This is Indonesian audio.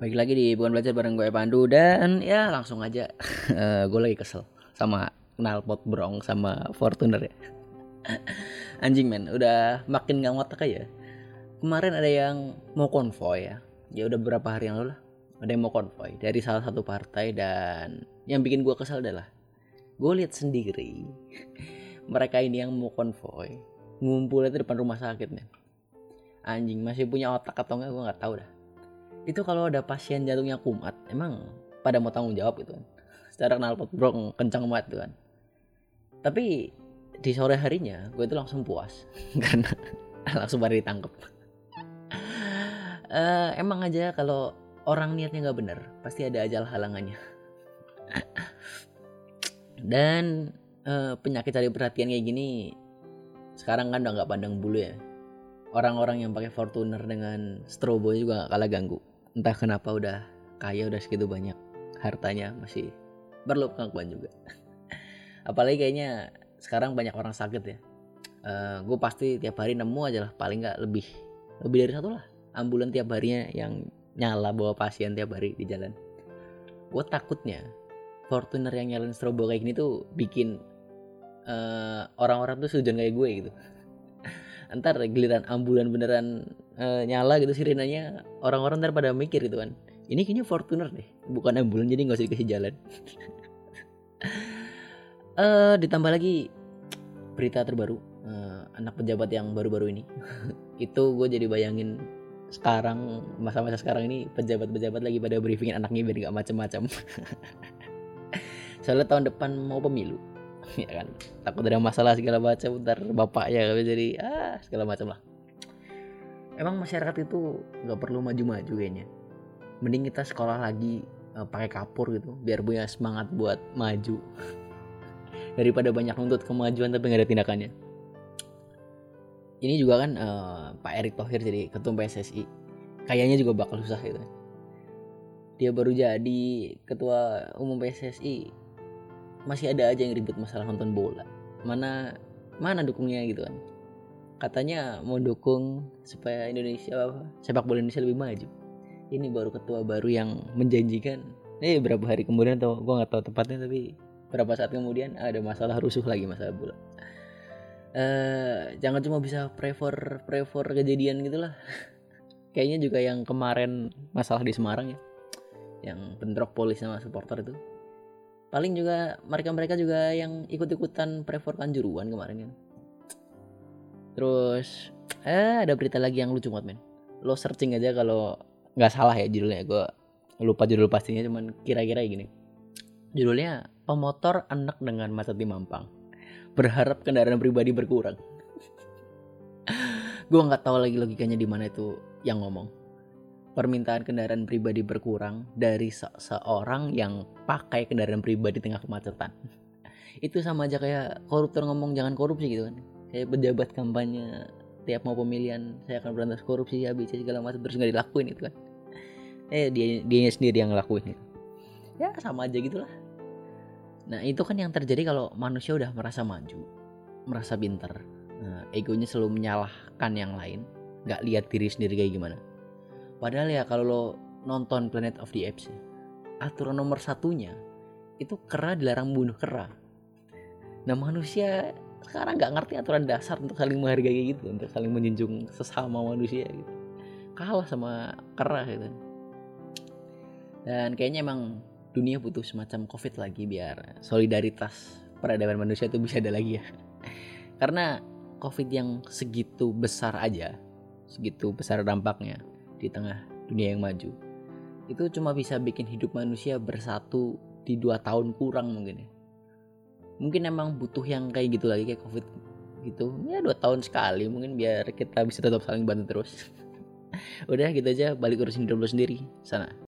Baik lagi di bukan belajar bareng gue Pandu dan ya langsung aja uh, gue lagi kesel sama knalpot brong sama Fortuner ya. Anjing men, udah makin gak ngotak aja. Kemarin ada yang mau konvoy ya. Ya udah beberapa hari yang lalu lah. Ada yang mau konvoy dari salah satu partai dan yang bikin gue kesel adalah gue lihat sendiri mereka ini yang mau konvoy ngumpulnya di depan rumah sakit men. Anjing masih punya otak atau enggak gue nggak tahu dah itu kalau ada pasien jantungnya kumat emang pada mau tanggung jawab gitu kan secara knalpot brong kencang banget tuh kan. Tapi di sore harinya gue itu langsung puas. Karena langsung pada ditangkap uh, emang aja kalau orang niatnya nggak bener pasti ada aja halangannya. Dan uh, penyakit cari perhatian kayak gini sekarang kan udah nggak pandang bulu ya. Orang-orang yang pakai Fortuner dengan strobo juga gak kalah ganggu entah kenapa udah kaya udah segitu banyak hartanya masih perlu pengakuan juga. Apalagi kayaknya sekarang banyak orang sakit ya. Uh, eh, gue pasti tiap hari nemu aja lah paling nggak lebih lebih dari satu lah ambulan tiap harinya yang nyala bawa pasien tiap hari di jalan. Gue takutnya Fortuner yang nyalain strobo kayak gini tuh bikin uh, orang-orang tuh sujon kayak gue gitu. Ntar giliran ambulan beneran uh, nyala gitu sirinanya orang-orang ntar pada mikir gitu kan. Ini kayaknya Fortuner deh bukan ambulan jadi nggak usah dikasih jalan. Uh, ditambah lagi berita terbaru uh, anak pejabat yang baru-baru ini. Itu gue jadi bayangin sekarang masa-masa sekarang ini pejabat-pejabat lagi pada briefingin anaknya biar nggak macam-macam soalnya tahun depan mau pemilu ya kan? Takut ada masalah segala macam ntar bapaknya jadi ah segala macam lah emang masyarakat itu nggak perlu maju-maju kayaknya. Mending kita sekolah lagi uh, pakai kapur gitu biar punya semangat buat maju. Daripada banyak nuntut kemajuan tapi nggak ada tindakannya. Ini juga kan uh, Pak Erick Thohir jadi ketum PSSI kayaknya juga bakal susah gitu. Dia baru jadi ketua umum PSSI masih ada aja yang ribut masalah nonton bola. Mana mana dukungnya gitu kan katanya mau dukung supaya Indonesia sepak bola Indonesia lebih maju. Ini baru ketua baru yang menjanjikan. Eh berapa hari kemudian atau gue nggak tahu tepatnya tapi berapa saat kemudian ada masalah rusuh lagi masalah bola. Uh, jangan cuma bisa prefer prefer kejadian gitulah. Kayaknya juga yang kemarin masalah di Semarang ya yang bentrok polis sama supporter itu. Paling juga mereka-mereka juga yang ikut-ikutan prefer kanjuruan kemarin kan terus eh ada berita lagi yang lucu banget men. Lo searching aja kalau nggak salah ya judulnya. Gue lupa judul pastinya cuman kira-kira gini. Judulnya pemotor anak dengan masa di Mampang berharap kendaraan pribadi berkurang. Gue nggak tahu lagi logikanya di mana itu yang ngomong. Permintaan kendaraan pribadi berkurang dari se seorang yang pakai kendaraan pribadi tengah kemacetan. Itu sama aja kayak koruptor ngomong jangan korupsi gitu kan. Kayak pejabat kampanye tiap mau pemilihan saya akan berantas korupsi bisa segala macam terus nggak dilakuin itu kan. Eh dia dia sendiri yang ngelakuin itu. Ya sama aja gitulah. Nah itu kan yang terjadi kalau manusia udah merasa maju, merasa pintar, nah, egonya selalu menyalahkan yang lain, nggak lihat diri sendiri kayak gimana Padahal ya kalau lo nonton Planet of the Apes ya, aturan nomor satunya itu kera dilarang bunuh kera. Nah manusia sekarang nggak ngerti aturan dasar untuk saling menghargai gitu, untuk saling menjunjung sesama manusia gitu. Kalah sama kera gitu. Dan kayaknya emang dunia butuh semacam covid lagi biar solidaritas peradaban manusia itu bisa ada lagi ya. Karena covid yang segitu besar aja, segitu besar dampaknya di tengah dunia yang maju itu cuma bisa bikin hidup manusia bersatu di dua tahun kurang mungkin ya mungkin emang butuh yang kayak gitu lagi kayak covid gitu. Ya dua tahun sekali mungkin biar kita bisa tetap saling bantu terus. Udah gitu aja balik urusin lo sendiri. Sana